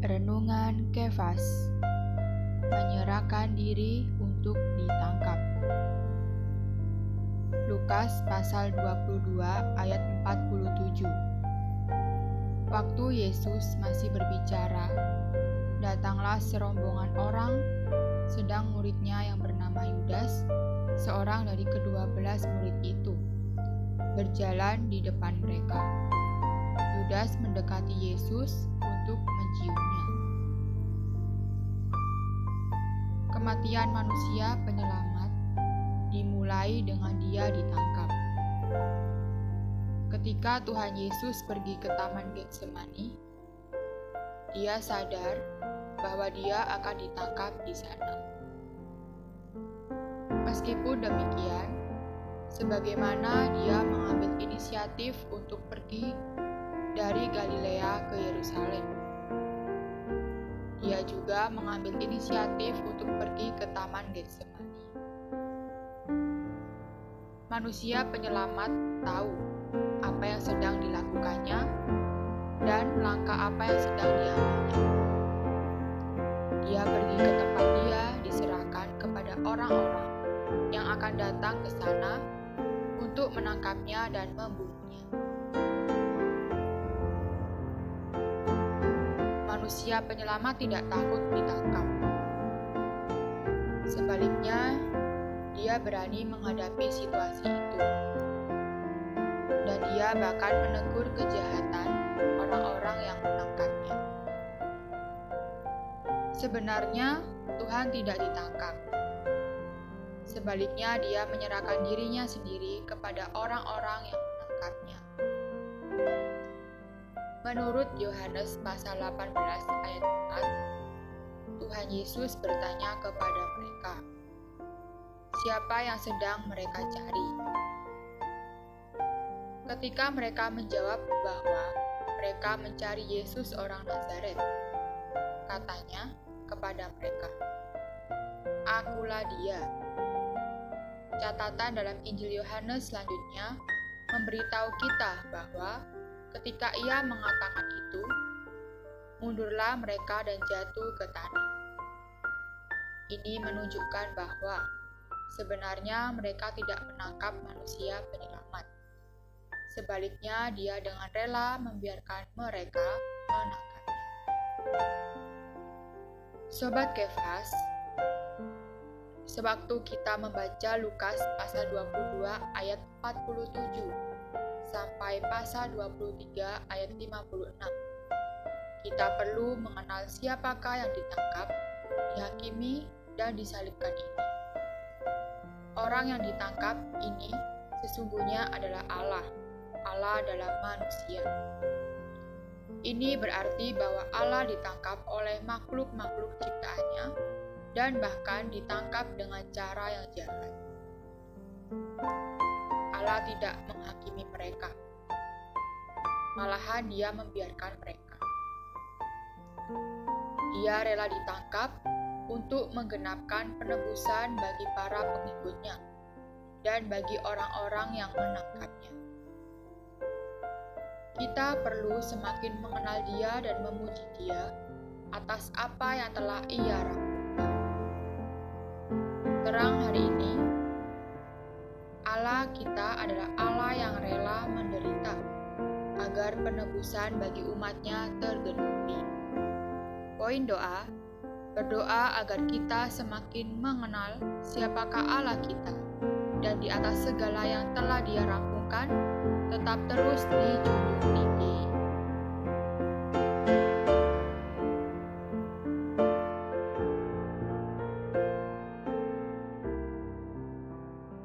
Renungan Kefas. Menyerahkan diri untuk ditangkap. Lukas pasal 22 ayat 47 Waktu Yesus masih berbicara, datanglah serombongan orang, sedang muridnya yang bernama Yudas, seorang dari kedua belas murid itu, berjalan di depan mereka. Yudas mendekati Yesus untuk menciumnya. Kematian manusia penyelamat dimulai dengan dia ditangkap. Ketika Tuhan Yesus pergi ke Taman Getsemani, dia sadar bahwa dia akan ditangkap di sana. Meskipun demikian, sebagaimana dia mengambil inisiatif untuk pergi dari Galilea ke Yerusalem. Dia juga mengambil inisiatif untuk pergi ke Taman Getsemani. Manusia penyelamat tahu apa yang sedang dilakukannya dan langkah apa yang sedang diambilnya. Dia pergi ke tempat dia diserahkan kepada orang-orang yang akan datang ke sana untuk menangkapnya dan membunuhnya. manusia penyelamat tidak takut ditangkap. Sebaliknya, dia berani menghadapi situasi itu. Dan dia bahkan menegur kejahatan orang-orang yang menangkapnya. Sebenarnya, Tuhan tidak ditangkap. Sebaliknya, dia menyerahkan dirinya sendiri kepada orang-orang yang menangkapnya. Menurut Yohanes pasal 18 ayat 4, Tuhan Yesus bertanya kepada mereka, "Siapa yang sedang mereka cari?" Ketika mereka menjawab bahwa mereka mencari Yesus orang Nazaret, katanya kepada mereka, "Akulah Dia." Catatan dalam Injil Yohanes selanjutnya memberitahu kita bahwa Ketika ia mengatakan itu, mundurlah mereka dan jatuh ke tanah. Ini menunjukkan bahwa sebenarnya mereka tidak menangkap manusia penyelamat. Sebaliknya, dia dengan rela membiarkan mereka menangkapnya. Sobat Kefas, sewaktu kita membaca Lukas pasal 22 ayat 47, sampai pasal 23 ayat 56. Kita perlu mengenal siapakah yang ditangkap, dihakimi, dan disalibkan ini. Orang yang ditangkap ini sesungguhnya adalah Allah, Allah dalam manusia. Ini berarti bahwa Allah ditangkap oleh makhluk-makhluk ciptaannya dan bahkan ditangkap dengan cara yang jahat. Allah tidak menghakimi mereka. Malahan dia membiarkan mereka. Dia rela ditangkap untuk menggenapkan penebusan bagi para pengikutnya dan bagi orang-orang yang menangkapnya. Kita perlu semakin mengenal dia dan memuji dia atas apa yang telah ia lakukan. Terang hari ini, Allah kita adalah Allah yang rela menderita agar penebusan bagi umatnya tergenuhi. Poin doa, berdoa agar kita semakin mengenal siapakah Allah kita dan di atas segala yang telah dia rampungkan, tetap terus dijunjung tinggi.